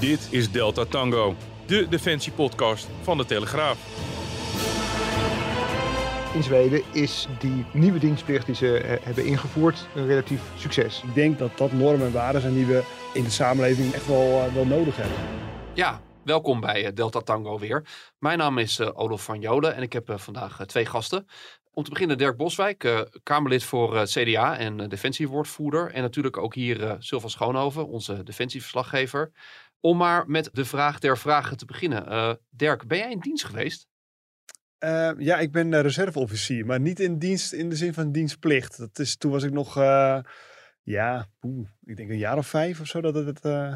Dit is Delta Tango, de defensiepodcast van de Telegraaf. In Zweden is die nieuwe dienstplicht die ze eh, hebben ingevoerd een relatief succes. Ik denk dat dat normen en waarden zijn die we in de samenleving echt wel, eh, wel nodig hebben. Ja, welkom bij eh, Delta Tango weer. Mijn naam is Olof van Jolen en ik heb vandaag twee gasten. Om te beginnen Dirk Boswijk, Kamerlid voor het CDA en defensiewoordvoerder. En natuurlijk ook hier Sylvan Schoonhoven, onze defensieverslaggever. Om maar met de vraag der vragen te beginnen. Dirk, ben jij in dienst geweest? Uh, ja, ik ben uh, reserveofficier, maar niet in dienst in de zin van dienstplicht. Dat is, toen was ik nog, uh, ja, poeh, ik denk een jaar of vijf of zo. Dat het,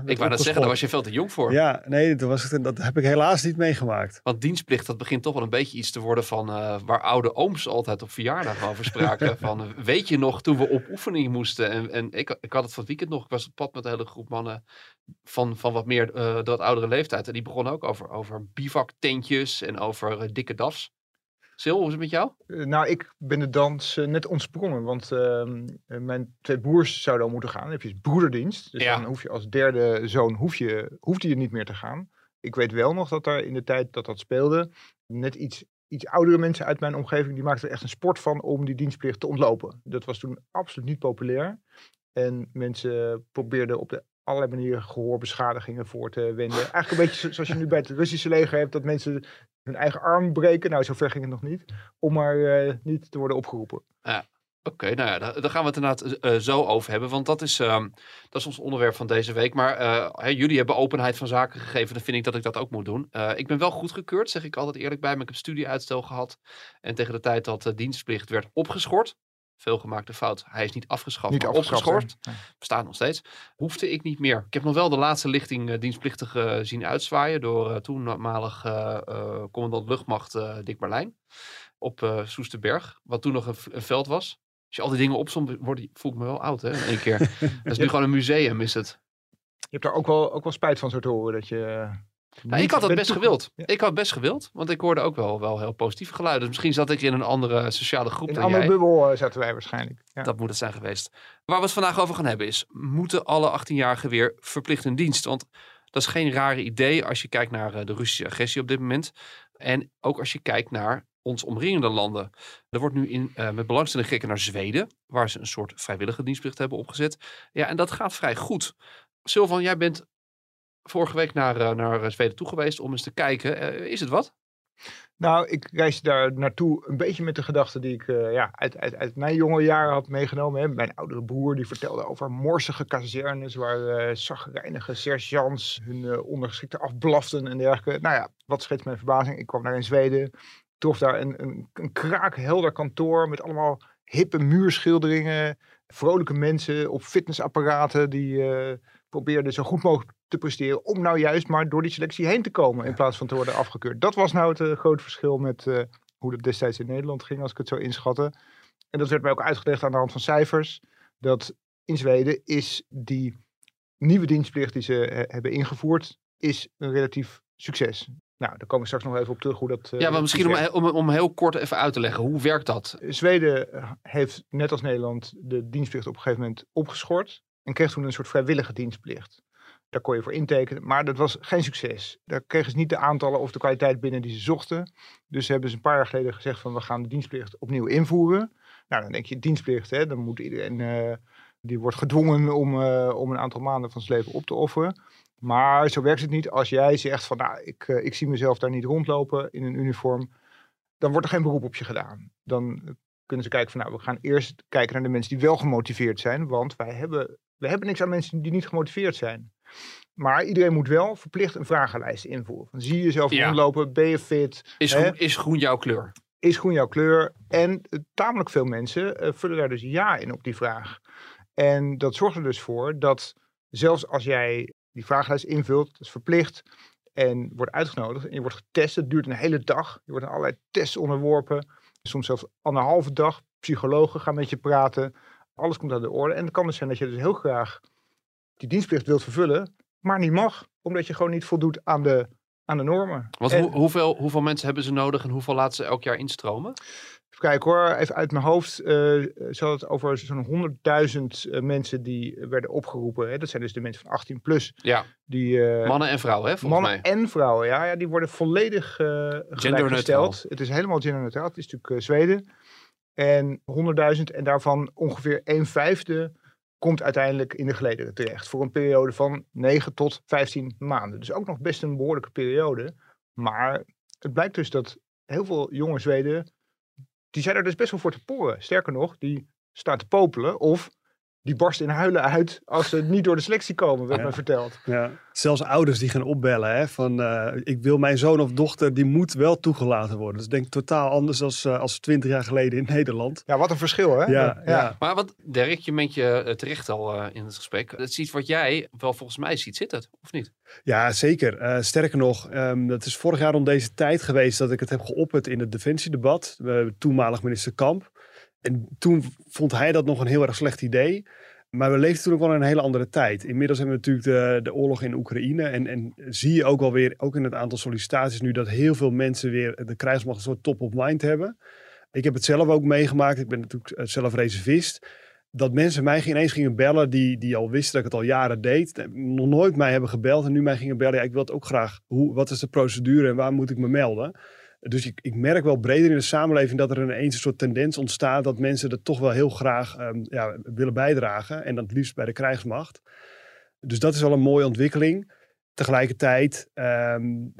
ik wou dat zeggen, daar was je veel te jong voor. Ja, nee, dat, was het, dat heb ik helaas niet meegemaakt. Want dienstplicht, dat begint toch wel een beetje iets te worden van waar oude ooms altijd op verjaardag over spraken. van, weet je nog, toen we op oefening moesten. En, en ik, ik had het van het weekend nog, ik was op pad met een hele groep mannen van, van wat meer uh, wat oudere leeftijd. En die begonnen ook over, over bivaktentjes en over dikke dafs. Sil, hoe is het met jou? Uh, nou, ik ben de dans net ontsprongen. Want ehm, mijn twee broers zouden al moeten gaan. Dan heb je broederdienst. Dus ja. dan hoef je als derde zoon hoef je, hoeft hij er niet meer te gaan. Ik weet wel nog dat daar in de tijd dat dat speelde, net iets, iets oudere mensen uit mijn omgeving, die maakten er echt een sport van om die dienstplicht te ontlopen. Dat was toen absoluut niet populair. En mensen probeerden op de allerlei manieren gehoorbeschadigingen voor te wenden. Eigenlijk een beetje zoals je nu bij het Russische leger hebt, dat mensen hun eigen arm breken. Nou, zover ging het nog niet. Om maar uh, niet te worden opgeroepen. Ja. Oké, nou ja, daar, gaan we het inderdaad uh, zo over hebben. Want dat is, uh, dat is ons onderwerp van deze week. Maar jullie hebben openheid van zaken gegeven. Dan vind ik dat ik dat ook moet doen. ik ben wel goedgekeurd, zeg ik altijd eerlijk bij. Maar ik heb studieuitstel gehad. En tegen de tijd dat de dienstplicht werd opgeschort veelgemaakte fout. Hij is niet afgeschaft, niet maar opgeschort. Nee. Bestaat nog steeds. Hoefde ik niet meer. Ik heb nog wel de laatste lichting uh, dienstplichtig uh, zien uitzwaaien door uh, toenmalig commandant luchtmacht Dick Berlijn op Soesterberg, wat toen nog een, een, veld was. Als je al die dingen opzomt, voel ik me wel oud hè, in één keer. dat is nu gewoon een museum, is het. Je hebt daar ook wel, ook wel spijt van zo te horen dat je nou, ik had het best gewild. Ik had het best gewild, want ik hoorde ook wel, wel heel positieve geluiden. Dus misschien zat ik in een andere sociale groep. In een andere bubbel uh, zaten wij waarschijnlijk. Ja. Dat moet het zijn geweest. Waar we het vandaag over gaan hebben is: moeten alle 18-jarigen weer verplicht in dienst? Want dat is geen rare idee als je kijkt naar uh, de Russische agressie op dit moment. En ook als je kijkt naar ons omringende landen. Er wordt nu in, uh, met belangstelling gekeken naar Zweden, waar ze een soort vrijwillige dienstplicht hebben opgezet. Ja, en dat gaat vrij goed. Sylvan, jij bent vorige week naar, uh, naar Zweden toe geweest om eens te kijken. Uh, is het wat? Nou, ik reisde daar naartoe een beetje met de gedachte die ik ja, uit, uit, uit, mijn jonge jaren had meegenomen. Hè. Mijn oudere broer die vertelde over morsige kazernes waar uh, zagrijnige sergeants hun uh, ondergeschikten afblaften en dergelijke. Nou ja, wat schetst mijn verbazing. Ik kwam daar in Zweden, trof daar een, een, een kraakhelder kantoor met allemaal hippe muurschilderingen, vrolijke mensen op fitnessapparaten die probeerden zo goed mogelijk te presteren om nou juist maar door die selectie heen te komen in plaats van te worden afgekeurd. Dat was nou het uh, grote verschil met uh, hoe dat destijds in Nederland ging, als ik het zo inschatte. En dat werd mij ook uitgelegd aan de hand van cijfers, dat in Zweden is die nieuwe dienstplicht die ze uh, hebben ingevoerd, is een relatief succes. Nou, daar komen we straks nog even op terug hoe dat. ja, maar misschien om, om, om, heel kort even uit te leggen, hoe werkt dat? Zweden heeft net als Nederland de dienstplicht op een gegeven moment opgeschort en kreeg toen een soort vrijwillige dienstplicht. Daar kon je voor intekenen, maar dat was geen succes. Daar kregen ze niet de aantallen of de kwaliteit binnen die ze zochten. Dus hebben ze een paar jaar geleden gezegd van we gaan de dienstplicht opnieuw invoeren. Nou, dan denk je dienstplicht, hè, dan moet iedereen, uh, die wordt gedwongen om, uh, om een aantal maanden van zijn leven op te offeren. Maar zo werkt het niet als jij zegt van nou, ik, uh, ik zie mezelf daar niet rondlopen in een uniform. Dan wordt er geen beroep op je gedaan. Dan kunnen ze kijken van nou, we gaan eerst kijken naar de mensen die wel gemotiveerd zijn. Want wij hebben, we hebben niks aan mensen die niet gemotiveerd zijn. Maar iedereen moet wel verplicht een vragenlijst invoeren. Van, zie je jezelf ja. rondlopen? Ben je fit? Is groen, is groen jouw kleur? Is groen jouw kleur? En uh, tamelijk veel mensen uh, vullen daar dus ja in op die vraag. En dat zorgt er dus voor dat zelfs als jij die vragenlijst invult, dat is verplicht, en wordt uitgenodigd en je wordt getest, het duurt een hele dag, je wordt aan allerlei tests onderworpen, soms zelfs anderhalve dag, psychologen gaan met je praten, alles komt aan de orde. En het kan dus zijn dat je dus heel graag die dienstplicht wilt vervullen, maar niet mag. Omdat je gewoon niet voldoet aan de, aan de normen. Want hoeveel, hoeveel mensen hebben ze nodig en hoeveel laten ze elk jaar instromen? Even kijken hoor, even uit mijn hoofd. ze had het over zo'n 100.000 eh, mensen die werden opgeroepen. Hè? Dat zijn dus de mensen van 18 plus. Ja, Die, eh, mannen en vrouwen, hè, volgens mannen mij. en vrouwen, ja, ja, die worden volledig gelijkgesteld. Het is helemaal genderneutraal. Het is natuurlijk Zweden. En 100.000 en daarvan ongeveer een vijfde komt uiteindelijk in de gelederen terecht. Voor een periode van 9 tot 15 maanden. Dus ook nog best een behoorlijke periode. Maar het blijkt dus dat heel veel jonge Zweden, die zijn er dus best wel voor te poren. Sterker nog, die staan te popelen of die barsten in huilen uit als ze niet door de selectie komen, werd Ja. mij verteld. Ja. Zelfs ouders die gaan opbellen hè, van eh, ik wil mijn zoon of dochter, die moet wel toegelaten worden. Dus ik denk totaal anders als, eh, als 20 jaar geleden in Nederland. Ja, wat een verschil hè? Ja, ja. Maar wat, Dirk, je bent je eh, terecht al eh, in het gesprek. Het is iets wat jij wel volgens mij ziet zitten, of niet? Ja, zeker. Eh, sterker nog, ehm, dat is vorig jaar om deze tijd geweest dat ik het heb geopperd in het defensiedebat. Uh, toenmalig minister Kamp. En toen vond hij dat nog een heel erg slecht idee. Maar we leefden toen ook wel in een hele andere tijd. Inmiddels hebben we natuurlijk de, de oorlog in Oekraïne. En, en zie je ook wel weer, ook in het aantal sollicitaties nu, dat heel veel mensen weer de krijgsmacht een soort top of mind hebben. Ik heb het zelf ook meegemaakt. Ik ben natuurlijk eh, zelf reservist. Dat mensen mij ineens gingen bellen die, die al wisten dat ik het al jaren deed. Nog nooit mij hebben gebeld en nu mij gingen bellen. Ja, ik wil het ook graag. Hoe, wat is de procedure en waar moet ik me melden? Dus ik, ik merk wel breder in de samenleving dat er ineens een soort tendens ontstaat dat mensen er toch wel heel graag um, ja, willen bijdragen. En dan het liefst bij de krijgsmacht. Dus dat is wel een mooie ontwikkeling. Tegelijkertijd um,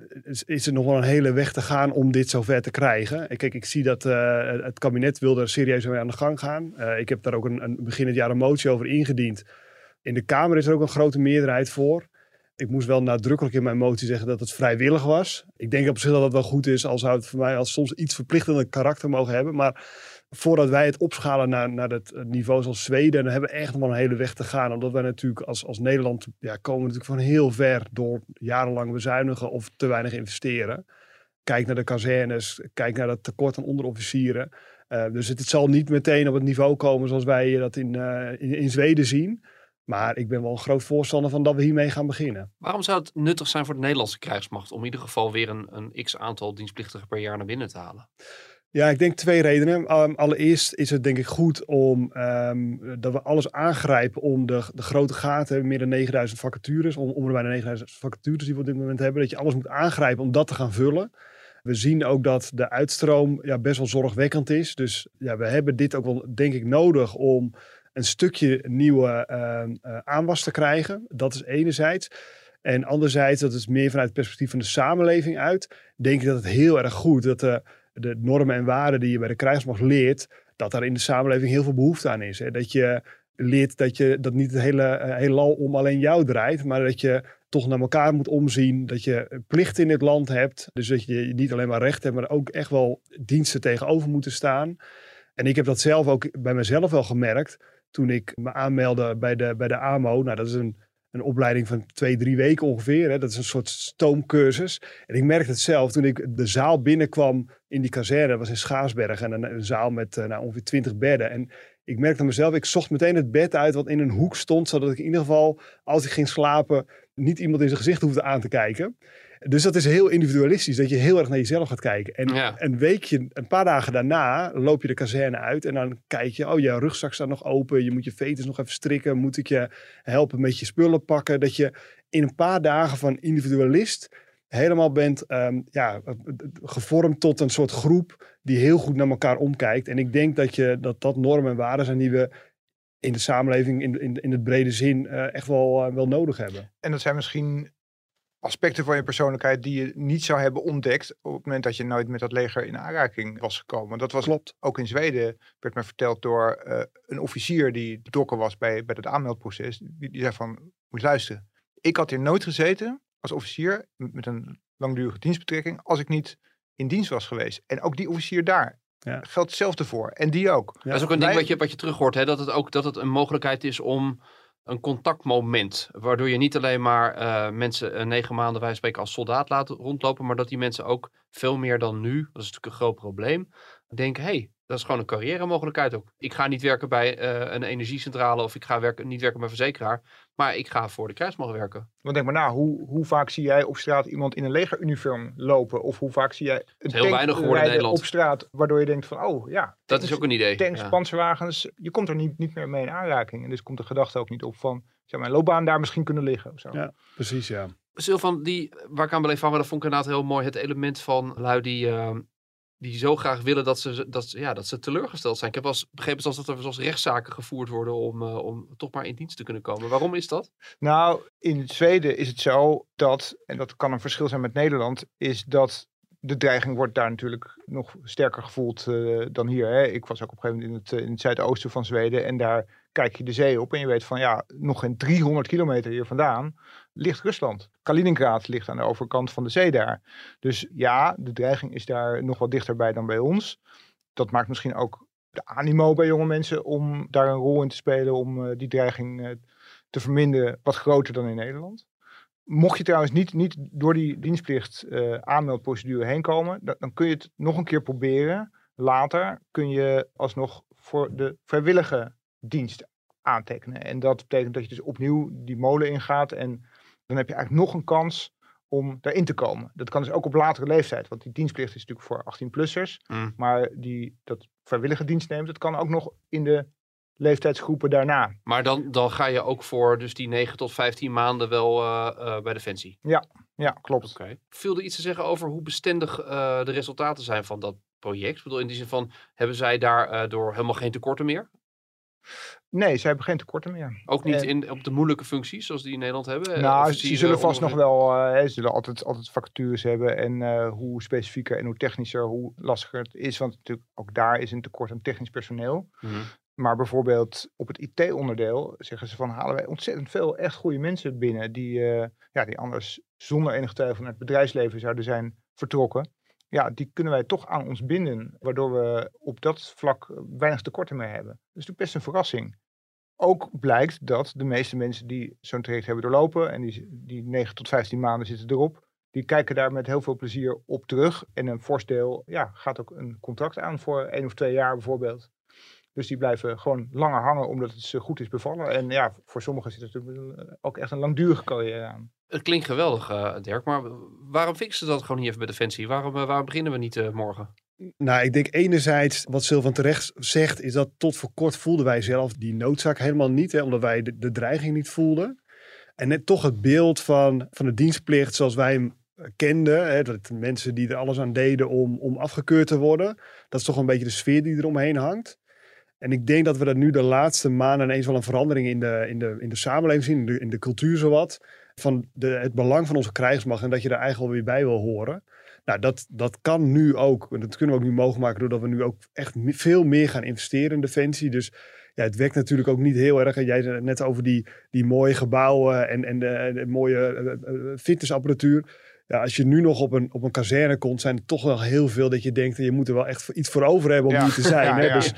is, er nog wel een hele weg te gaan om dit zover te krijgen. Kijk, ik zie dat uh, het kabinet wil er serieus mee aan de gang gaan. Uh, ik heb daar ook een, een begin het jaar een motie over ingediend. In de Kamer is er ook een grote meerderheid voor. Ik moest wel nadrukkelijk in mijn motie zeggen dat het vrijwillig was. Ik denk op zich dat dat wel goed is, al zou het voor mij als soms iets verplichtende karakter mogen hebben. Maar voordat wij het opschalen naar, naar het niveau zoals Zweden, dan hebben we echt nog wel een hele weg te gaan. Omdat wij natuurlijk als, als Nederland ja, komen natuurlijk van heel ver door jarenlang bezuinigen of te weinig investeren. Kijk naar de kazernes, kijk naar het tekort aan onderofficieren. Uh, dus het, zal niet meteen op het niveau komen zoals wij dat in, uh, in, in Zweden zien. Maar ik ben wel een groot voorstander van dat we hiermee gaan beginnen. Waarom zou het nuttig zijn voor de Nederlandse krijgsmacht om in ieder geval weer een, een x aantal dienstplichtigen per jaar naar binnen te halen? Ja, ik denk twee redenen. Um, allereerst is het denk ik goed om um, dat we alles aangrijpen om de, de grote gaten, meer dan 9000 vacatures, om, om er bijna 9000 vacatures die we op dit moment hebben, dat je alles moet aangrijpen om dat te gaan vullen. We zien ook dat de uitstroom ja, best wel zorgwekkend is. Dus ja, we hebben dit ook wel, denk ik, nodig om een stukje nieuwe uh, uh, aanwas te krijgen. Dat is enerzijds. En anderzijds, dat is meer vanuit het perspectief van de samenleving uit. Denk ik dat het heel erg goed dat de, de normen en waarden die je bij de krijgsmacht leert, dat daar in de samenleving heel veel behoefte aan is. Hè? Dat je leert dat, je, dat niet het hele uh, heelal om alleen jou draait, maar dat je toch naar elkaar moet omzien. Dat je plichten in het land hebt. Dus dat je niet alleen maar recht hebt, maar ook echt wel diensten tegenover moeten staan. En ik heb dat zelf ook bij mezelf wel gemerkt toen ik me aanmeldde bij de, bij de AMO. Nou, dat is een, een opleiding van twee, drie weken ongeveer. Hè. Dat is een soort stoomcursus. En ik merkte het zelf toen ik de zaal binnenkwam in die kazerne. Dat was in Schaarsberg en een, zaal met uh, nou, ongeveer twintig bedden. En ik merkte mezelf, ik zocht meteen het bed uit wat in een hoek stond. Zodat ik in ieder geval, als ik ging slapen, niet iemand in zijn gezicht hoefde aan te kijken. Dus dat is heel individualistisch, dat je heel erg naar jezelf gaat kijken. En Ja. een weekje, een paar dagen daarna, loop je de kazerne uit en dan kijk je, oh, je rugzak staat nog open, je moet je veters nog even strikken, moet ik je helpen met je spullen pakken. Dat je in een paar dagen van individualist helemaal bent ehm, ja, gevormd tot een soort groep die heel goed naar elkaar omkijkt. En ik denk dat je, dat, dat normen en waarden zijn die we in de samenleving in, in, in het brede zin eh, echt wel, eh, wel nodig hebben. En dat zijn misschien aspecten van je persoonlijkheid die je niet zou hebben ontdekt op het moment dat je nooit met dat leger in aanraking was gekomen. Dat was Klopt. ook in Zweden, werd mij verteld door eh, een officier die betrokken was bij, bij het aanmeldproces. Die, die zei van, moet luisteren, ik had hier nooit gezeten als officier met een langdurige dienstbetrekking als ik niet in dienst was geweest. En ook die officier daar Ja. geldt hetzelfde voor. En die ook. Ja. Dat is ook een Wij- ding wat je, wat je terug hoort, hè? Dat, het ook, dat het een mogelijkheid is om een contactmoment, waardoor je niet alleen maar eh, mensen eh, negen maanden wij spreken als soldaat laat rondlopen, maar dat die mensen ook veel meer dan nu, dat is natuurlijk een groot probleem, denken, hé, hey, Dat is gewoon een carrière mogelijkheid ook. Ik ga niet werken bij eh, een energiecentrale of ik ga werken, niet werken bij een verzekeraar. Maar ik ga voor de krijgsmacht werken. Want denk maar na, hoe, hoe vaak zie jij op straat iemand in een legeruniform lopen? Of hoe vaak zie jij een heel tank weinig geworden in Nederland. op straat, waardoor je denkt van, oh ja, Dat tanks- is ook een idee. tanks, ja. panzerwagens, je komt er niet, niet meer mee in aanraking. En dus komt de gedachte ook niet op van, zou mijn loopbaan daar misschien kunnen liggen of zo. Ja. Precies, ja. Silvan, die, waar ik aan beleef hangen, dat vond ik inderdaad heel mooi. Het element van lui die, eh, die zo graag willen dat ze, dat, ja, dat ze teleurgesteld zijn. Ik heb wel begrepen dat er zelfs rechtszaken gevoerd worden om, eh, om toch maar in dienst te kunnen komen. Waarom is dat? Nou, in Zweden is het zo dat, en dat kan een verschil zijn met Nederland, is dat de dreiging wordt daar natuurlijk nog sterker gevoeld eh, dan hier. Hè. Ik was ook op een gegeven moment in het, eh, in het zuidoosten van Zweden en daar kijk je de zee op en je weet van ja, nog geen 300 kilometer hier vandaan ligt Rusland. Kaliningrad ligt aan de overkant van de zee daar. Dus ja, de dreiging is daar nog wat dichterbij dan bij ons. Dat maakt misschien ook de animo bij jonge mensen om daar een rol in te spelen, om eh, die dreiging eh, te verminderen wat groter dan in Nederland. Mocht je trouwens niet, niet door die dienstplicht eh, aanmeldprocedure heen komen, dan, dan kun je het nog een keer proberen. Later kun je alsnog voor de vrijwillige dienst aantekenen. En dat betekent dat je dus opnieuw die molen ingaat en dan heb je eigenlijk nog een kans om daarin te komen. Dat kan dus ook op latere leeftijd, want die dienstplicht is natuurlijk voor 18-plussers. Mm. Maar die dat vrijwillige dienst neemt, dat kan ook nog in de leeftijdsgroepen daarna. Maar dan, dan ga je ook voor dus die 9 tot 15 maanden wel eh, eh, bij Defensie. Ja, klopt. Oké. Viel er iets te zeggen over hoe bestendig eh, de resultaten zijn van dat project? Ik bedoel, in die zin van, hebben zij daardoor helemaal geen tekorten meer? Nee, ze hebben geen tekorten meer. Ook niet En- in, op de moeilijke functies zoals die in Nederland hebben? Eh, nou, ze zullen vast nog wel, eh, ze zullen altijd, altijd vacatures hebben. En eh, hoe specifieker en hoe technischer, hoe lastiger het is. Want natuurlijk ook daar is een tekort aan technisch personeel. Mhm. Maar bijvoorbeeld op het IT-onderdeel zeggen ze van halen wij ontzettend veel echt goede mensen binnen. Die, ja, die anders zonder enig twijfel naar het bedrijfsleven zouden zijn vertrokken. Ja, die kunnen wij toch aan ons binden. Waardoor we op dat vlak weinig tekorten meer hebben. Dat is natuurlijk best een verrassing. Ook blijkt dat de meeste mensen die zo'n traject hebben doorlopen. En die, die 9 tot 15 maanden zitten erop. Die kijken daar met heel veel plezier op terug. En een fors deel ja, gaat ook een contract aan voor één of twee jaar bijvoorbeeld. Dus die blijven gewoon langer hangen omdat het ze goed is bevallen. En ja, voor sommigen zit er natuurlijk een- ook echt een langdurige carrière aan. Het klinkt geweldig, eh, Dirk, maar waarom fixen ze dat gewoon niet even bij Defensie? Waarom, eh, waarom beginnen we niet eh, morgen? Nou, ik denk enerzijds, wat Sylvan terecht zegt, is dat tot voor kort voelden wij zelf die noodzaak helemaal niet. Hè, omdat wij de, de dreiging niet voelden. En net toch het beeld van, van de dienstplicht zoals wij hem eh, kenden. Hè, dat mensen die er alles aan deden om, om afgekeurd te worden. Dat is toch een beetje de sfeer die eromheen hangt. En ik denk dat we dat nu de laatste maanden ineens wel een verandering in de, in de, in de samenleving zien. In de, in de cultuur zowat. Van de, het belang van onze krijgsmacht en dat je er eigenlijk wel weer bij wil horen. Nou, dat, dat kan nu ook. En dat kunnen we ook nu mogelijk maken doordat we nu ook echt veel meer gaan investeren in defensie. Dus ja, het werkt natuurlijk ook niet heel erg. Jij zei net over die, die mooie gebouwen en, en de, mooie eh, eh, fitnessapparatuur. Ja, als je nu nog op een, op een kazerne komt, zijn er toch wel heel veel dat je denkt, je moet er wel echt iets voor over hebben om Ja. hier te zijn. Ja, hè? ja. Dus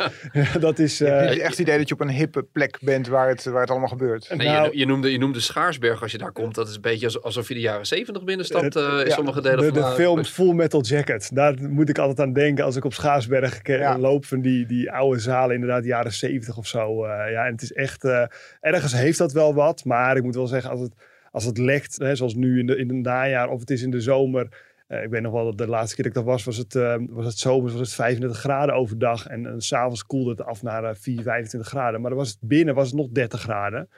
dat is... Je hebt eh, echt het idee dat je op een hippe plek bent waar het, waar het allemaal gebeurt. Nee, Nou- je, je, noemde, je noemde Schaarsberg als je daar komt. Dat is een beetje als- alsof je de jaren zeventig binnenstapt Het- eh, in ja, sommige delen de, van de film maar- Full Metal Jacket. Daar moet ik altijd aan denken als ik op Schaarsberg Ja. loop. Van die, die oude zalen, inderdaad, jaren zeventig of zo. eh, ja, en het is echt... eh, ergens heeft dat wel wat. Maar ik moet wel zeggen, als het, als het lekt, hè, zoals nu in, de, in het najaar of het is in de zomer... eh, ik weet nog wel dat de laatste keer dat ik daar was, was het, eh, was het zomers, was het 35 graden overdag. En, en s'avonds koelde het af naar eh, 4, 25 graden. Maar dan was het binnen was het nog 30 graden.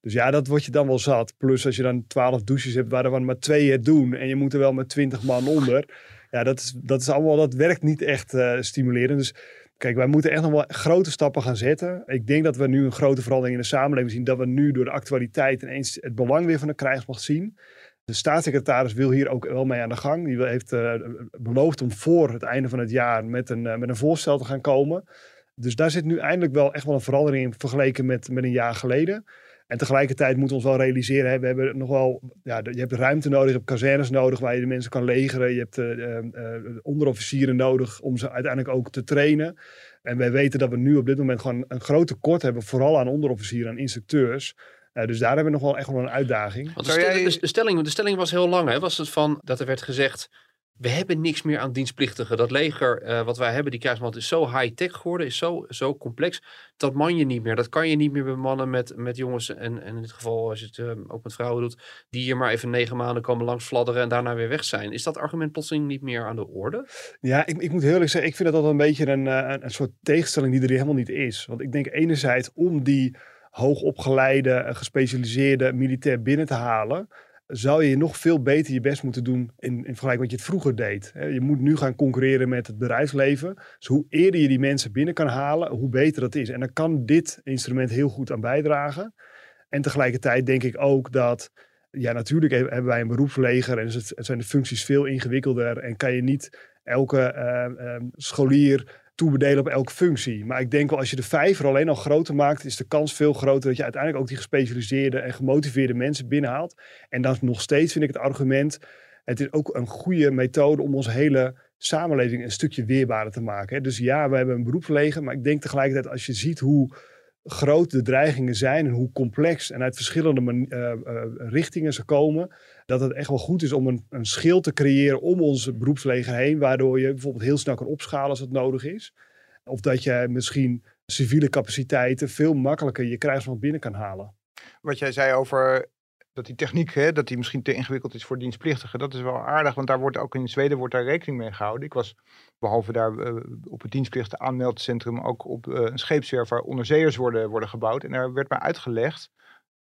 Dus ja, dat word je dan wel zat. Plus als je dan 12 douches hebt waar er maar twee het doen. En je moet er wel met 20 man onder. Ja, dat, is, dat, is allemaal, dat werkt niet echt eh, stimulerend. Dus kijk, wij moeten echt nog wel grote stappen gaan zetten. Ik denk dat we nu een grote verandering in de samenleving zien. Dat we nu door de actualiteit ineens het belang weer van de krijgsmacht zien. De staatssecretaris wil hier ook wel mee aan de gang. Die heeft eh, beloofd om voor het einde van het jaar met een, eh, met een voorstel te gaan komen. Dus daar zit nu eindelijk wel echt wel een verandering in vergeleken met, met een jaar geleden. En tegelijkertijd moeten we ons wel realiseren, hè, we hebben nog wel, ja, je hebt ruimte nodig, je hebt kazernes nodig waar je de mensen kan legeren. Je hebt eh, eh, eh, onderofficieren nodig om ze uiteindelijk ook te trainen. En wij weten dat we nu op dit moment gewoon een groot tekort hebben, vooral aan onderofficieren en instructeurs. Eh, dus daar hebben we nog wel echt wel een uitdaging. Want de, Zou stel- jij- de- de stelling, de stelling was heel lang. Hè? Was het van dat er werd gezegd. We hebben niks meer aan dienstplichtigen. Dat leger uh, wat wij hebben, die krijgsmacht, is zo high-tech geworden, is zo, zo complex. Dat man je niet meer. Dat kan je niet meer bemannen met, met jongens. En, en in dit geval, als je het uh, ook met vrouwen doet, die hier maar even negen maanden komen langs fladderen en daarna weer weg zijn. Is dat argument plotseling niet meer aan de orde? Ja, ik, ik moet heel eerlijk zeggen, ik vind dat altijd een beetje een, een, een soort tegenstelling die er helemaal niet is. Want ik denk enerzijds om die hoogopgeleide, gespecialiseerde militair binnen te halen zou je nog veel beter je best moeten doen in, in vergelijking met je het vroeger deed. Je moet nu gaan concurreren met het bedrijfsleven. Dus hoe eerder je die mensen binnen kan halen, hoe beter dat is. En dan kan dit instrument heel goed aan bijdragen. En tegelijkertijd denk ik ook dat, ja natuurlijk hebben wij een beroepsleger en zijn de functies veel ingewikkelder en kan je niet elke uh, scholier toebedelen op elke functie. Maar ik denk wel, als je de vijver alleen al groter maakt, is de kans veel groter dat je uiteindelijk ook die gespecialiseerde en gemotiveerde mensen binnenhaalt. En dan nog steeds vind ik het argument, het is ook een goede methode om onze hele samenleving een stukje weerbaarder te maken. Dus ja, we hebben een beroepsleger, maar ik denk tegelijkertijd als je ziet hoe groot de dreigingen zijn en hoe complex en uit verschillende uh, uh, richtingen ze komen, dat het echt wel goed is om een, een schild te creëren om ons beroepsleger heen, waardoor je bijvoorbeeld heel snel kan opschalen als het nodig is. Of dat je misschien civiele capaciteiten veel makkelijker je krijgsmacht binnen kan halen. Wat jij zei over dat die techniek, hè, dat die misschien te ingewikkeld is voor dienstplichtigen, dat is wel aardig, want daar wordt ook in Zweden wordt daar rekening mee gehouden. Ik was behalve daar uh, op het dienstplichten aanmeldcentrum ook op uh, een scheepswerf waar onderzeeërs worden, worden gebouwd. En daar werd mij uitgelegd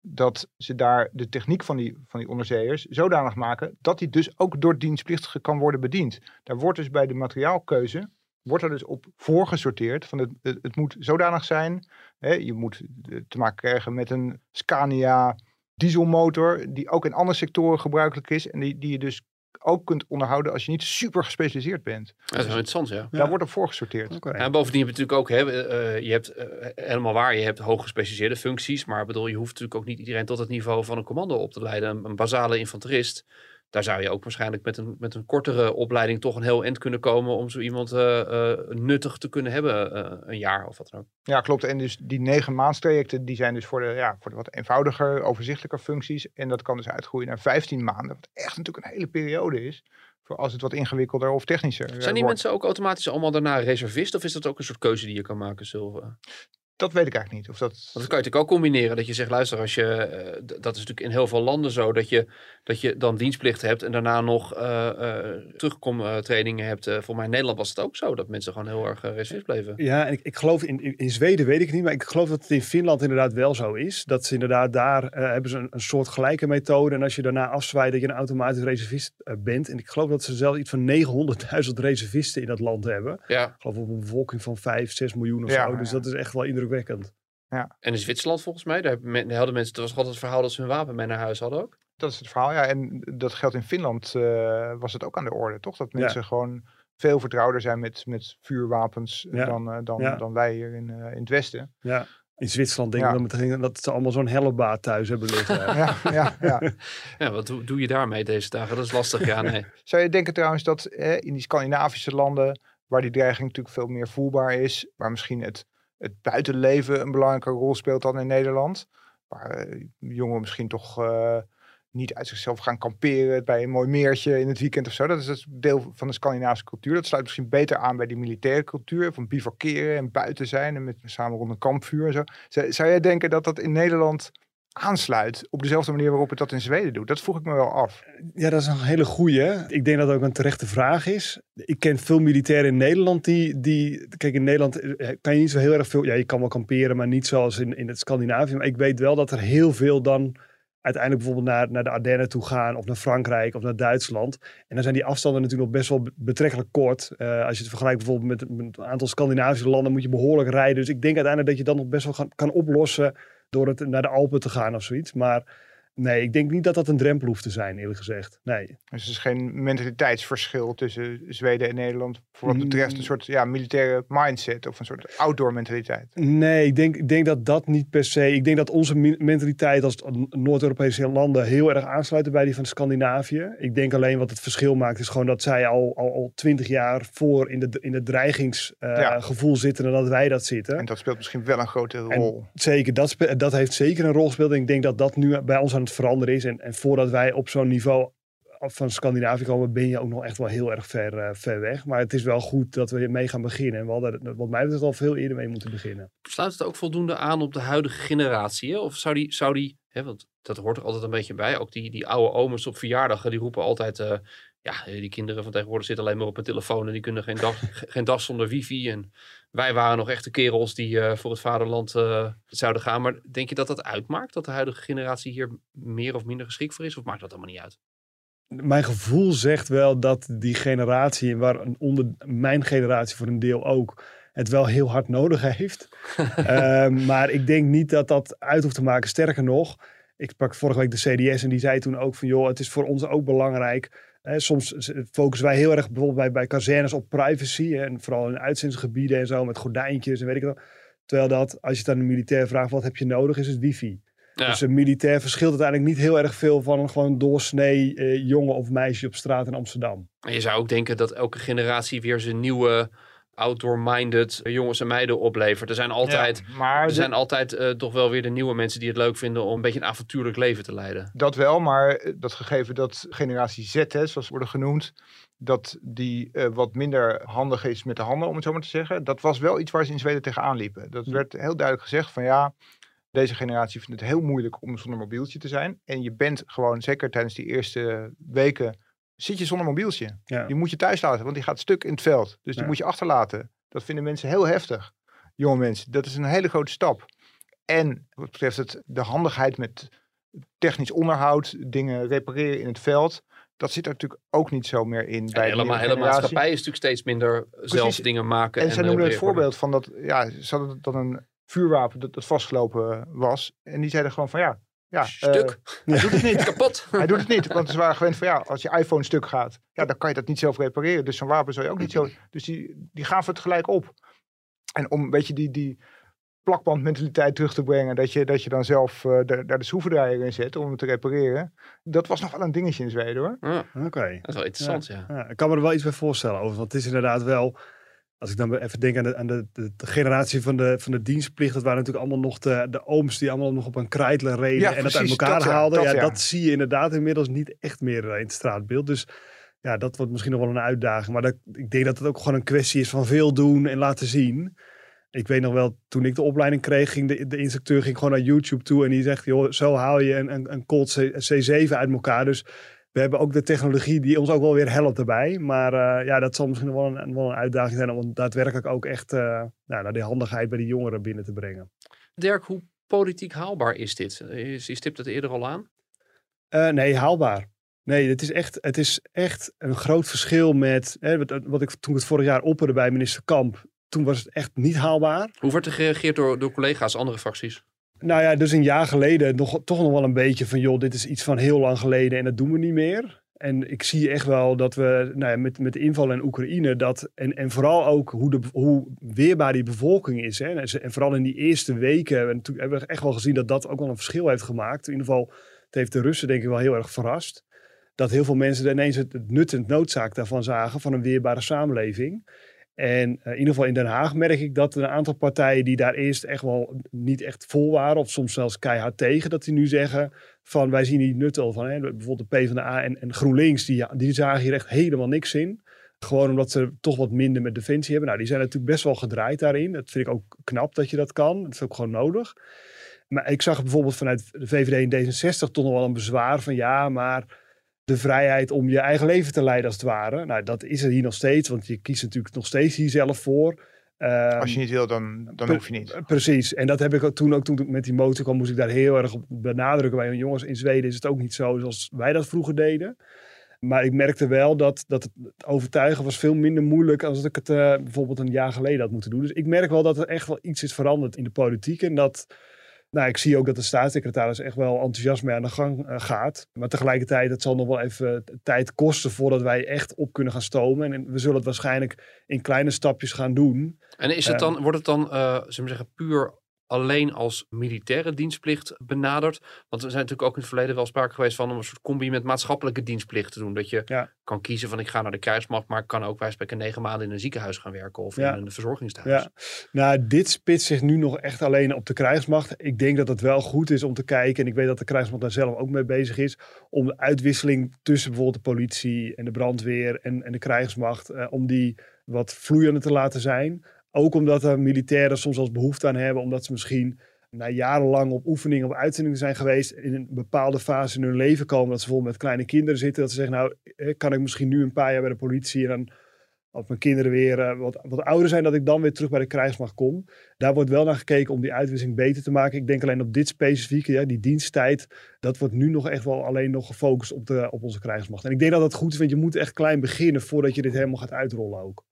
dat ze daar de techniek van die, van die onderzeeërs zodanig maken dat die dus ook door dienstplichtigen kan worden bediend. Daar wordt dus bij de materiaalkeuze, wordt er dus op voorgesorteerd van het, het, het moet zodanig zijn, hè, je moet te maken krijgen met een Scania dieselmotor die ook in andere sectoren gebruikelijk is en die, die je dus ook kunt onderhouden als je niet super gespecialiseerd bent. Dat is wel interessant, ja. Daar wordt op voorgesorteerd. Okay. En bovendien heb je natuurlijk ook, hè, uh, je hebt uh, helemaal waar, je hebt hoog gespecialiseerde functies, maar bedoel, je hoeft natuurlijk ook niet iedereen tot het niveau van een commando op te leiden. Een, een basale infanterist daar zou je ook waarschijnlijk met een, met een kortere opleiding toch een heel eind kunnen komen om zo iemand uh, uh, nuttig te kunnen hebben, uh, een jaar of wat dan ook. Ja, klopt. En dus die negen maandstrajecten, die zijn dus voor de, ja, voor de wat eenvoudiger, overzichtelijker functies. En dat kan dus uitgroeien naar 15 maanden, wat echt natuurlijk een hele periode is. Voor als het wat ingewikkelder of technischer Zijn die mensen ook automatisch allemaal daarna reservist? Of is dat ook een soort keuze die je kan maken, Silva? Dat weet ik eigenlijk niet. Of dat... Want dat kan je natuurlijk ook combineren. Dat je zegt, luister, als je, uh, dat is natuurlijk in heel veel landen zo, dat je, dat je dan dienstplicht hebt en daarna nog uh, uh, terugkomtrainingen hebt. voor mij in Nederland was het ook zo, dat mensen gewoon heel erg reservist bleven. Ja, en ik, ik geloof in, in Zweden weet ik niet, maar ik geloof dat het in Finland inderdaad wel zo is. Dat ze inderdaad daar hebben ze een, een, soort gelijke methode. En als je daarna afzwaait, dat je een automatisch reservist bent. En ik geloof dat ze zelfs iets van 900.000 reservisten in dat land hebben. Ja. Ik geloof op een bevolking van 5, 6 miljoen of ja, zo. Dus ja. dat is echt wel indrukwekkend. Ja. En in Zwitserland volgens mij, daar, hadden mensen, het was altijd het verhaal dat ze hun wapen mee naar huis hadden ook. Dat is het verhaal, ja. En dat geldt in Finland, uh, was het ook aan de orde, toch? Dat mensen ja. gewoon veel vertrouwder zijn met, met vuurwapens ja. dan, uh, dan, ja. dan wij hier in, uh, in het Westen. Ja. In Zwitserland denk ik dat, meteen, dat ze allemaal zo'n hellebaat thuis hebben liggen. ja, ja, ja. ja, wat doe, doe je daarmee deze dagen? Dat is lastig, ja, nee. Zou je denken trouwens dat eh, in die Scandinavische landen, waar die dreiging natuurlijk veel meer voelbaar is, waar misschien het het buitenleven een belangrijke rol speelt dan in Nederland. Waar uh, jongeren misschien toch uh, niet uit zichzelf gaan kamperen bij een mooi meertje in het weekend of zo. Dat is het deel van de Scandinavische cultuur. Dat sluit misschien beter aan bij die militaire cultuur van bivakeren en buiten zijn en met samen rond een kampvuur en zo. Zou jij denken dat dat in Nederland aansluit op dezelfde manier waarop het dat in Zweden doet? Dat vroeg ik me wel af. Ja, dat is een hele goeie. Ik denk dat dat ook een terechte vraag is. Ik ken veel militairen in Nederland die, die... Kijk, in Nederland eh, kan je niet zo heel erg veel... Ja, je kan wel kamperen, maar niet zoals in, in het Scandinavië. Maar ik weet wel dat er heel veel dan uiteindelijk bijvoorbeeld naar, naar de Ardennen toe gaan... of naar Frankrijk of naar Duitsland. En dan zijn die afstanden natuurlijk nog best wel betrekkelijk kort. Uh, als je het vergelijkt bijvoorbeeld met, een aantal Scandinavische landen... moet je behoorlijk rijden. Dus ik denk uiteindelijk dat je dat nog best wel kan oplossen door het naar de Alpen te gaan of zoiets. Maar nee, ik denk niet dat dat een drempel hoeft te zijn, eerlijk gezegd. Nee. Dus er is geen mentaliteitsverschil tussen Zweden en Nederland voor wat betreft een soort ja, militaire mindset of een soort outdoor mentaliteit? Nee, ik denk, ik denk dat dat niet per se. Ik denk dat onze mentaliteit als Noord-Europese landen heel erg aansluiten bij die van Scandinavië. Ik denk alleen wat het verschil maakt is gewoon dat zij al, al, al twintig jaar voor in, de, in het dreigingsgevoel uh, ja. zitten dan dat wij dat zitten. En dat speelt misschien wel een grote rol. En zeker, dat, dat heeft zeker een rol gespeeld. En ik denk dat dat nu bij ons aan het veranderen is. En, en voordat wij op zo'n niveau van Scandinavië komen, ben je ook nog echt wel heel erg ver, eh, ver weg. Maar het is wel goed dat we mee gaan beginnen. En we hadden wat mij betreft al veel eerder mee moeten beginnen. Sluit het ook voldoende aan op de huidige generatie? Of zou die, zou die hè, want dat hoort er altijd een beetje bij, ook die, die oude omens op verjaardagen, die roepen altijd, eh, ja, die kinderen van tegenwoordig zitten alleen maar op een telefoon en die kunnen geen dag, geen dag zonder wifi. En wij waren nog echte kerels die eh, voor het vaderland eh, zouden gaan. Maar denk je dat dat uitmaakt, dat de huidige generatie hier meer of minder geschikt voor is? Of maakt dat allemaal niet uit? Mijn gevoel zegt wel dat die generatie, waar onder mijn generatie voor een deel ook, het wel heel hard nodig heeft. Ehm, maar ik denk niet dat dat uit hoeft te maken. Sterker nog, ik sprak vorige week de CDS en die zei toen ook van joh, het is voor ons ook belangrijk. Soms focussen wij heel erg bijvoorbeeld bij, bij kazernes op privacy. En vooral in uitzendingsgebieden en zo met gordijntjes en weet ik wat. Terwijl dat, als je het aan een militair vraagt, wat heb je nodig, is het wifi. Dus een militair verschilt uiteindelijk niet heel erg veel van een gewoon doorsnee eh, jongen of meisje op straat in Amsterdam. En je zou ook denken dat elke generatie weer zijn nieuwe outdoor-minded jongens en meiden oplevert. Er zijn altijd, maar er zijn altijd eh, toch wel weer de nieuwe mensen die het leuk vinden om een beetje een avontuurlijk leven te leiden. Dat wel, maar eh, dat gegeven dat generatie Z, hè, zoals worden genoemd, dat die eh, wat minder handig is met de handen, om het zo maar te zeggen. Dat was wel iets waar ze in Zweden tegenaan liepen. Dat werd heel duidelijk gezegd van ja, deze generatie vindt het heel moeilijk om zonder mobieltje te zijn. En je bent gewoon, zeker tijdens die eerste weken, zit je zonder mobieltje. Ja. Die moet je thuis laten, want die gaat stuk in het veld. Dus die Ja. moet je achterlaten. Dat vinden mensen heel heftig, jonge mensen. Dat is een hele grote stap. En wat betreft het, de handigheid met technisch onderhoud, dingen repareren in het veld. Dat zit er natuurlijk ook niet zo meer in. En bij de hele, nieuwe hele generatie. maatschappij is natuurlijk steeds minder zelf dingen maken. En zij eh, noemden het voorbeeld van dat, ja, ze hadden dan een vuurwapen dat, dat vastgelopen was. En die zeiden gewoon van ja, ja Stuk. eh, hij doet het niet. Kapot. Hij doet het niet, want ze waren gewend van ja, als je iPhone stuk gaat, ja, dan kan je dat niet zelf repareren. Dus zo'n wapen zou je ook niet zo. Dus die, die gaven het gelijk op. En om een beetje die, die plakbandmentaliteit terug te brengen, dat je, dat je dan zelf eh, daar, daar de schroevendraaier in zet om hem te repareren. Dat was nog wel een dingetje in Zweden hoor. Ja, Oké. dat is wel interessant, ja. Ja, ik kan me er wel iets bij voorstellen over. Want het is inderdaad wel. Als ik dan even denk aan de, aan de, de, de generatie van de, van de dienstplicht. Dat waren natuurlijk allemaal nog de, de ooms die allemaal nog op een krijtler reden. Ja, en dat uit elkaar dat ja, haalden. dat ja, dat zie je inderdaad inmiddels niet echt meer eh, in het straatbeeld. Dus ja, dat wordt misschien nog wel een uitdaging. Maar dat, ik denk dat het ook gewoon een kwestie is van veel doen en laten zien. Ik weet nog wel, toen ik de opleiding kreeg, ging de, de instructeur ging gewoon naar YouTube toe. En die zegt, joh, zo haal je een, een, een Colt C, C7 uit elkaar. Dus we hebben ook de technologie die ons ook wel weer helpt erbij. Maar eh, ja, dat zal misschien wel een, wel een uitdaging zijn om daadwerkelijk ook echt eh, nou, naar die handigheid bij die jongeren binnen te brengen. Dirk, hoe politiek haalbaar is dit? Is, je stipt het eerder al aan. Eh, nee, haalbaar. Nee, het is echt, het is echt een groot verschil met hè, wat, ik toen ik het vorig jaar opperde bij minister Kamp. Toen was het echt niet haalbaar. Hoe wordt er gereageerd door, door collega's, andere fracties? Nou ja, dus een jaar geleden nog, toch nog wel een beetje van, joh, dit is iets van heel lang geleden en dat doen we niet meer. En ik zie echt wel dat we nou ja, met, met de inval in Oekraïne, dat, en, en vooral ook hoe, de, hoe weerbaar die bevolking is. Hè. En, vooral in die eerste weken en toen hebben we echt wel gezien dat dat ook wel een verschil heeft gemaakt. In ieder geval, het heeft de Russen denk ik wel heel erg verrast. Dat heel veel mensen ineens het, het en noodzaak daarvan zagen van een weerbare samenleving. En eh, in ieder geval in Den Haag merk ik dat een aantal partijen die daar eerst echt wel niet echt vol waren, of soms zelfs keihard tegen, dat die nu zeggen van wij zien hier nut van. Hè. Bijvoorbeeld de PvdA en, en GroenLinks, die, die zagen hier echt helemaal niks in. Gewoon omdat ze toch wat minder met defensie hebben. Nou, die zijn natuurlijk best wel gedraaid daarin. Dat vind ik ook knap dat je dat kan. Dat is ook gewoon nodig. Maar ik zag bijvoorbeeld vanuit de VVD en D66 toch nog wel een bezwaar van ja, maar de vrijheid om je eigen leven te leiden als het ware. Nou, dat is er hier nog steeds, want je kiest natuurlijk nog steeds hier zelf voor. Ehm, Als je niet wil, dan, dan hoef je niet. eh, Precies. En dat heb ik ook toen ook toen ik met die motor kwam, moest ik daar heel erg op benadrukken. Bij jongens, in Zweden is het ook niet zo zoals wij dat vroeger deden. Maar ik merkte wel dat, dat het overtuigen was veel minder moeilijk als dat ik het eh, bijvoorbeeld een jaar geleden had moeten doen. Dus ik merk wel dat er echt wel iets is veranderd in de politiek. En dat, nou, ik zie ook dat de staatssecretaris echt wel enthousiast mee aan de gang eh, gaat. Maar tegelijkertijd, het zal nog wel even tijd kosten voordat wij echt op kunnen gaan stomen. En we zullen het waarschijnlijk in kleine stapjes gaan doen. En is het dan, wordt het dan, eh zullen we zeggen, puur alleen als militaire dienstplicht benaderd? Want er zijn natuurlijk ook in het verleden wel sprake geweest van om een soort combi met maatschappelijke dienstplicht te doen. Dat je Ja. kan kiezen van ik ga naar de krijgsmacht, maar ik kan ook wij spreken negen maanden in een ziekenhuis gaan werken of Ja. in een verzorgingstehuis. Ja, nou, dit spitst zich nu nog echt alleen op de krijgsmacht. Ik denk dat het wel goed is om te kijken, en ik weet dat de krijgsmacht daar zelf ook mee bezig is, om de uitwisseling tussen bijvoorbeeld de politie en de brandweer en, en de krijgsmacht, eh, om die wat vloeiender te laten zijn. Ook omdat er militairen soms als behoefte aan hebben, omdat ze misschien na jarenlang op oefeningen, op uitzendingen zijn geweest, in een bepaalde fase in hun leven komen, dat ze bijvoorbeeld met kleine kinderen zitten, dat ze zeggen, nou, kan ik misschien nu een paar jaar bij de politie en dan als mijn kinderen weer eh, wat, wat ouder zijn, dat ik dan weer terug bij de krijgsmacht kom. Daar wordt wel naar gekeken om die uitwisseling beter te maken. Ik denk alleen op dit specifieke, die diensttijd, dat wordt nu nog echt wel alleen nog gefocust op, de, op onze krijgsmacht. En ik denk dat dat goed is, want je moet echt klein beginnen voordat je dit helemaal gaat uitrollen ook.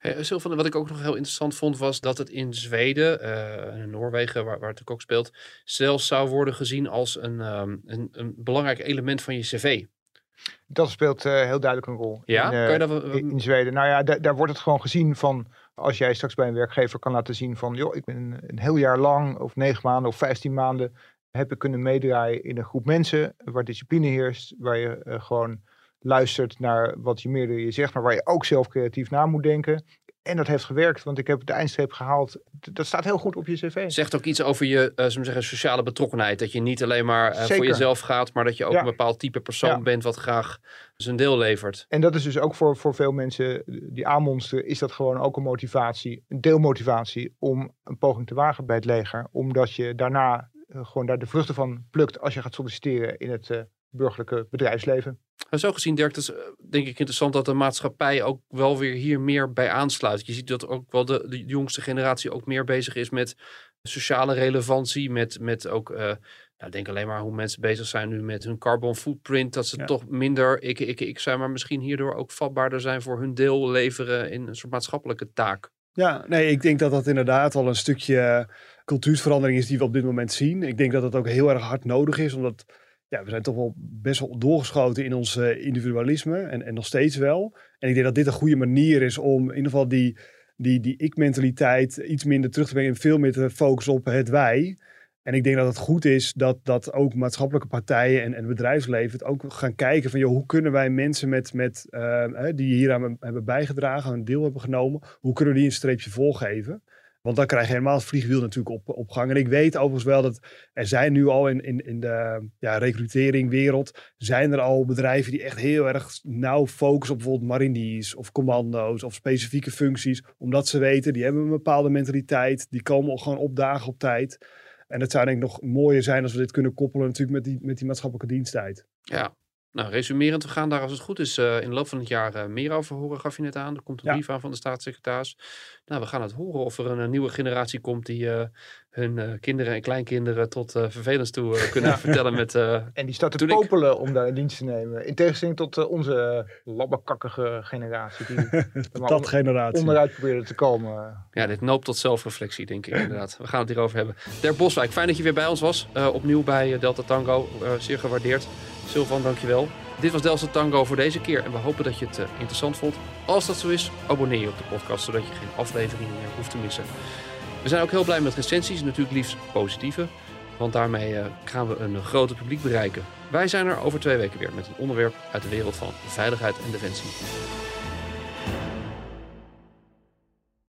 Hey, Sylvan, wat ik ook nog heel interessant vond, was dat het in Zweden eh, in Noorwegen, waar, waar het ook speelt, zelfs zou worden gezien als een, ehm, een, een belangrijk element van je cv. Dat speelt eh, heel duidelijk een rol. Ja, in, eh, kan je dat in, Zweden. Nou ja, da- daar wordt het gewoon gezien van. Als jij straks bij een werkgever kan laten zien van. joh, ik ben een, een heel jaar lang, of negen maanden of vijftien maanden. heb ik kunnen meedraaien in een groep mensen. waar discipline heerst. Waar je gewoon luistert naar wat je meerdere je zegt. maar waar je ook zelf creatief na moet denken. En dat heeft gewerkt, want ik heb de eindstreep gehaald. Dat staat heel goed op je cv. Zegt ook iets over je we zeggen, sociale betrokkenheid. Dat je niet alleen maar eh, voor jezelf gaat, maar dat je ook Ja. een bepaald type persoon Ja. bent wat graag zijn deel levert. En dat is dus ook voor, voor veel mensen die aanmonsteren, is dat gewoon ook een motivatie, een deelmotivatie om een poging te wagen bij het leger. Omdat je daarna eh, gewoon daar de vruchten van plukt als je gaat solliciteren in het burgerlijke bedrijfsleven. Zo gezien, Dirk, is eh, denk ik interessant dat de maatschappij ook wel weer hier meer bij aansluit. Je ziet dat ook wel de, de jongste generatie ook meer bezig is met sociale relevantie. Met, met ook, eh nou, denk alleen maar hoe mensen bezig zijn nu met hun carbon footprint. Dat ze Ja. toch minder ik, ik, ik zijn, maar misschien hierdoor ook vatbaarder zijn voor hun deel leveren in een soort maatschappelijke taak. Ja, nee, ik denk dat dat inderdaad wel een stukje cultuurverandering is die we op dit moment zien. Ik denk dat het ook heel erg hard nodig is, omdat ja, we zijn toch wel best wel doorgeschoten in ons eh, individualisme en, en nog steeds wel. En ik denk dat dit een goede manier is om in ieder geval die, die, die ik-mentaliteit iets minder terug te brengen en veel meer te focussen op het wij. En ik denk dat het goed is dat, dat ook maatschappelijke partijen en, en bedrijfsleven het ook gaan kijken van joh, hoe kunnen wij mensen met, met, hè, die hier aan hebben bijgedragen, een deel hebben genomen, hoe kunnen we die een streepje voorgeven? Want dan krijg je helemaal het vliegwiel natuurlijk op, op gang. En ik weet overigens wel dat er zijn nu al in, in, in de ja, recruteringwereld, zijn er al bedrijven die echt heel erg nauw focussen op bijvoorbeeld mariniers of commando's of specifieke functies. Omdat ze weten, die hebben een bepaalde mentaliteit, die komen gewoon opdagen op tijd. En het zou denk ik nog mooier zijn als we dit kunnen koppelen natuurlijk met die, met die maatschappelijke diensttijd. Ja, nou resumerend, we gaan daar als het goed is eh, in de loop van het jaar eh, meer over horen, gaf je net aan. Er komt een Ja. brief aan van de staatssecretaris. Nou, we gaan het horen of er een, nieuwe generatie komt die eh, hun eh, kinderen en kleinkinderen tot eh vervelens toe kunnen Ja. vertellen met... eh, En die staat te ik- popelen om daar in dienst te nemen. In tegenstelling tot onze labbekakkige generatie die Dat on- generatie. onderuit probeerde te komen. ja, dit noopt tot zelfreflectie, denk ik inderdaad. We gaan het hierover hebben. Dirk Boswijk, fijn dat je weer bij ons was. Eh, opnieuw bij Delta Tango. Zeer gewaardeerd. Sylvan, dankjewel. Dit was Delta Tango voor deze keer. En we hopen dat je het eh, interessant vond. Als dat zo is, abonneer je op de podcast, zodat je geen aflevering meer hoeft te missen. We zijn ook heel blij met recensies, natuurlijk liefst positieve. Want daarmee eh, gaan we een groter publiek bereiken. Wij zijn er over twee weken weer met een onderwerp uit de wereld van veiligheid en defensie.